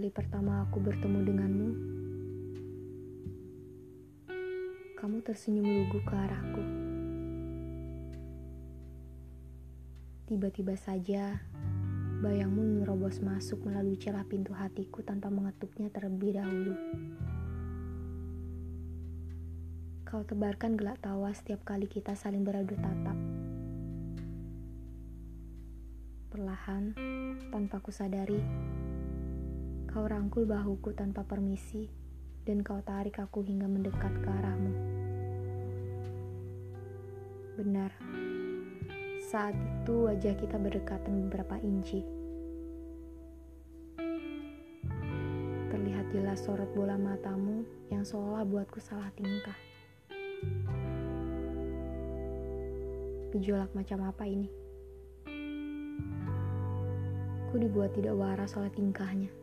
kali pertama aku bertemu denganmu, kamu tersenyum lugu ke arahku. Tiba-tiba saja, bayangmu menerobos masuk melalui celah pintu hatiku tanpa mengetuknya terlebih dahulu. Kau tebarkan gelak tawa setiap kali kita saling beradu tatap. Perlahan, tanpa kusadari, Kau rangkul bahuku tanpa permisi, dan kau tarik aku hingga mendekat ke arahmu. Benar, saat itu wajah kita berdekatan beberapa inci. Terlihat jelas sorot bola matamu yang seolah buatku salah tingkah. Gejolak macam apa ini? Ku dibuat tidak waras oleh tingkahnya.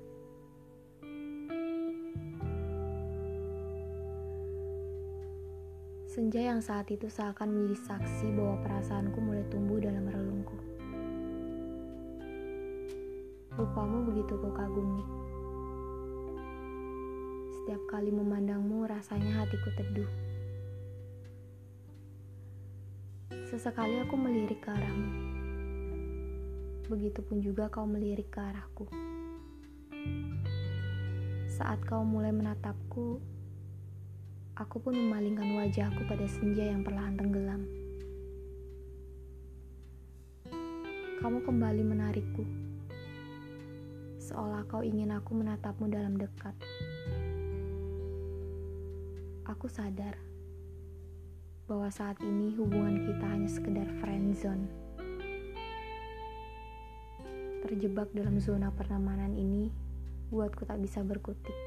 Senja yang saat itu seakan menjadi saksi bahwa perasaanku mulai tumbuh dalam relungku. Rupamu begitu kagumi. Setiap kali memandangmu rasanya hatiku teduh. Sesekali aku melirik ke arahmu. Begitupun juga kau melirik ke arahku. Saat kau mulai menatapku, Aku pun memalingkan wajahku pada senja yang perlahan tenggelam. Kamu kembali menarikku, seolah kau ingin aku menatapmu dalam dekat. Aku sadar bahwa saat ini hubungan kita hanya sekedar friendzone. Terjebak dalam zona pertemanan ini, buatku tak bisa berkutik.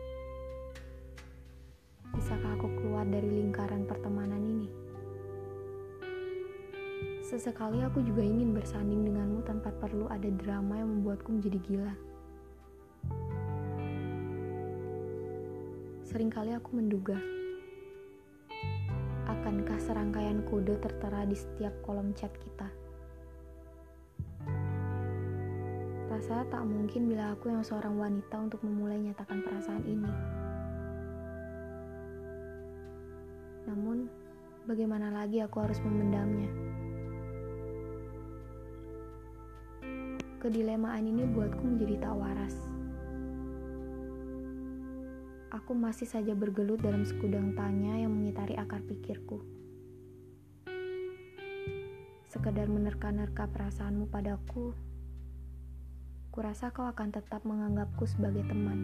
Sesekali aku juga ingin bersanding denganmu tanpa perlu ada drama yang membuatku menjadi gila. Seringkali aku menduga, akankah serangkaian kode tertera di setiap kolom chat kita? Rasanya tak mungkin bila aku yang seorang wanita untuk memulai nyatakan perasaan ini. Namun, bagaimana lagi aku harus memendamnya? Kedilemaan ini buatku menjadi tak waras. Aku masih saja bergelut dalam segudang tanya yang mengitari akar pikirku. Sekedar menerka-nerka perasaanmu padaku, kurasa kau akan tetap menganggapku sebagai teman.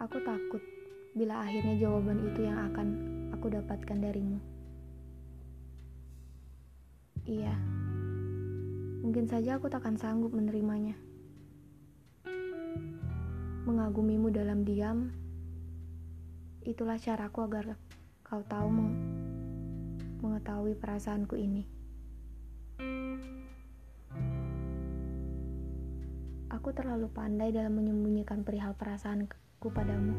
Aku takut bila akhirnya jawaban itu yang akan aku dapatkan darimu. Iya, mungkin saja aku takkan sanggup menerimanya. Mengagumimu dalam diam, itulah caraku agar kau tahu meng mengetahui perasaanku ini. Aku terlalu pandai dalam menyembunyikan perihal perasaanku padamu.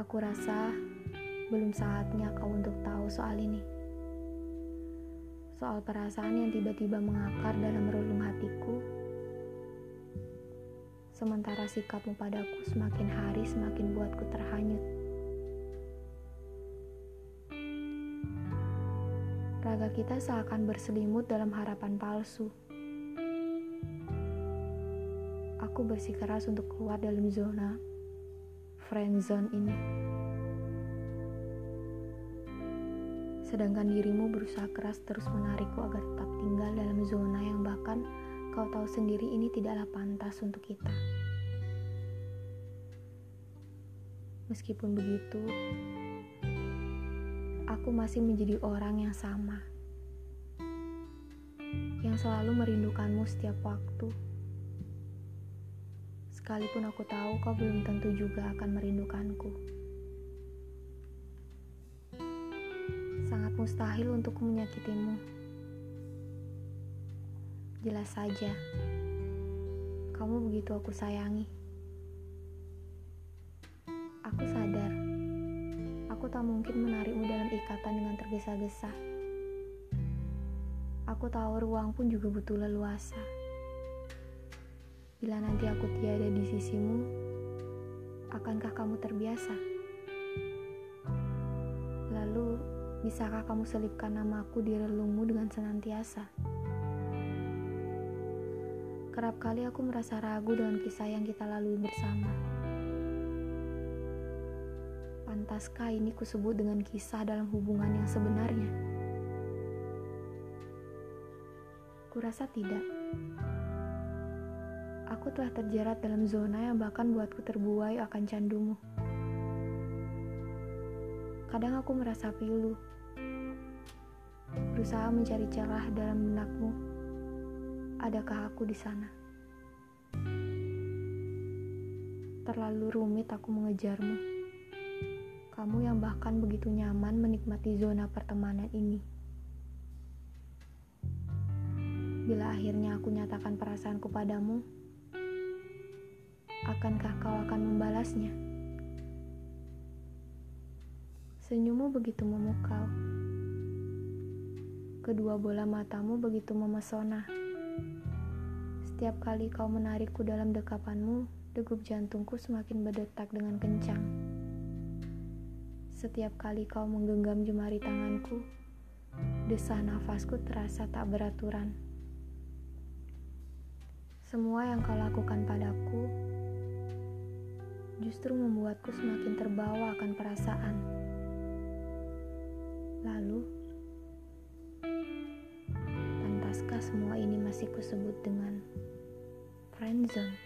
Aku rasa belum saatnya kau untuk tahu soal ini. Soal perasaan yang tiba-tiba mengakar dalam relung hatiku. Sementara sikapmu padaku semakin hari semakin buatku terhanyut. Raga kita seakan berselimut dalam harapan palsu. Aku bersikeras untuk keluar dalam zona friendzone ini. Sedangkan dirimu berusaha keras terus menarikku agar tetap tinggal dalam zona yang bahkan kau tahu sendiri ini tidaklah pantas untuk kita. Meskipun begitu, aku masih menjadi orang yang sama. Yang selalu merindukanmu setiap waktu Sekalipun aku tahu kau belum tentu juga akan merindukanku. Mustahil untukku menyakitimu. Jelas saja, kamu begitu aku sayangi. Aku sadar, aku tak mungkin menarikmu dalam ikatan dengan tergesa-gesa. Aku tahu ruang pun juga butuh leluasa. Bila nanti aku tiada di sisimu, akankah kamu terbiasa? Lalu, bisakah kamu selipkan namaku di relungmu dengan senantiasa? Kerap kali aku merasa ragu dengan kisah yang kita lalui bersama. Pantaskah ini kusebut dengan kisah dalam hubungan yang sebenarnya? Kurasa tidak. Aku telah terjerat dalam zona yang bahkan buatku terbuai akan candumu. Kadang aku merasa pilu, berusaha mencari celah dalam benakmu. Adakah aku di sana? Terlalu rumit aku mengejarmu. Kamu yang bahkan begitu nyaman menikmati zona pertemanan ini. Bila akhirnya aku nyatakan perasaanku padamu, akankah kau akan membalasnya? Senyummu begitu memukau. Kedua bola matamu begitu memesona. Setiap kali kau menarikku dalam dekapanmu, degup jantungku semakin berdetak dengan kencang. Setiap kali kau menggenggam jemari tanganku, desah nafasku terasa tak beraturan. Semua yang kau lakukan padaku justru membuatku semakin terbawa akan perasaan. Semua ini masih kusebut dengan friendzone?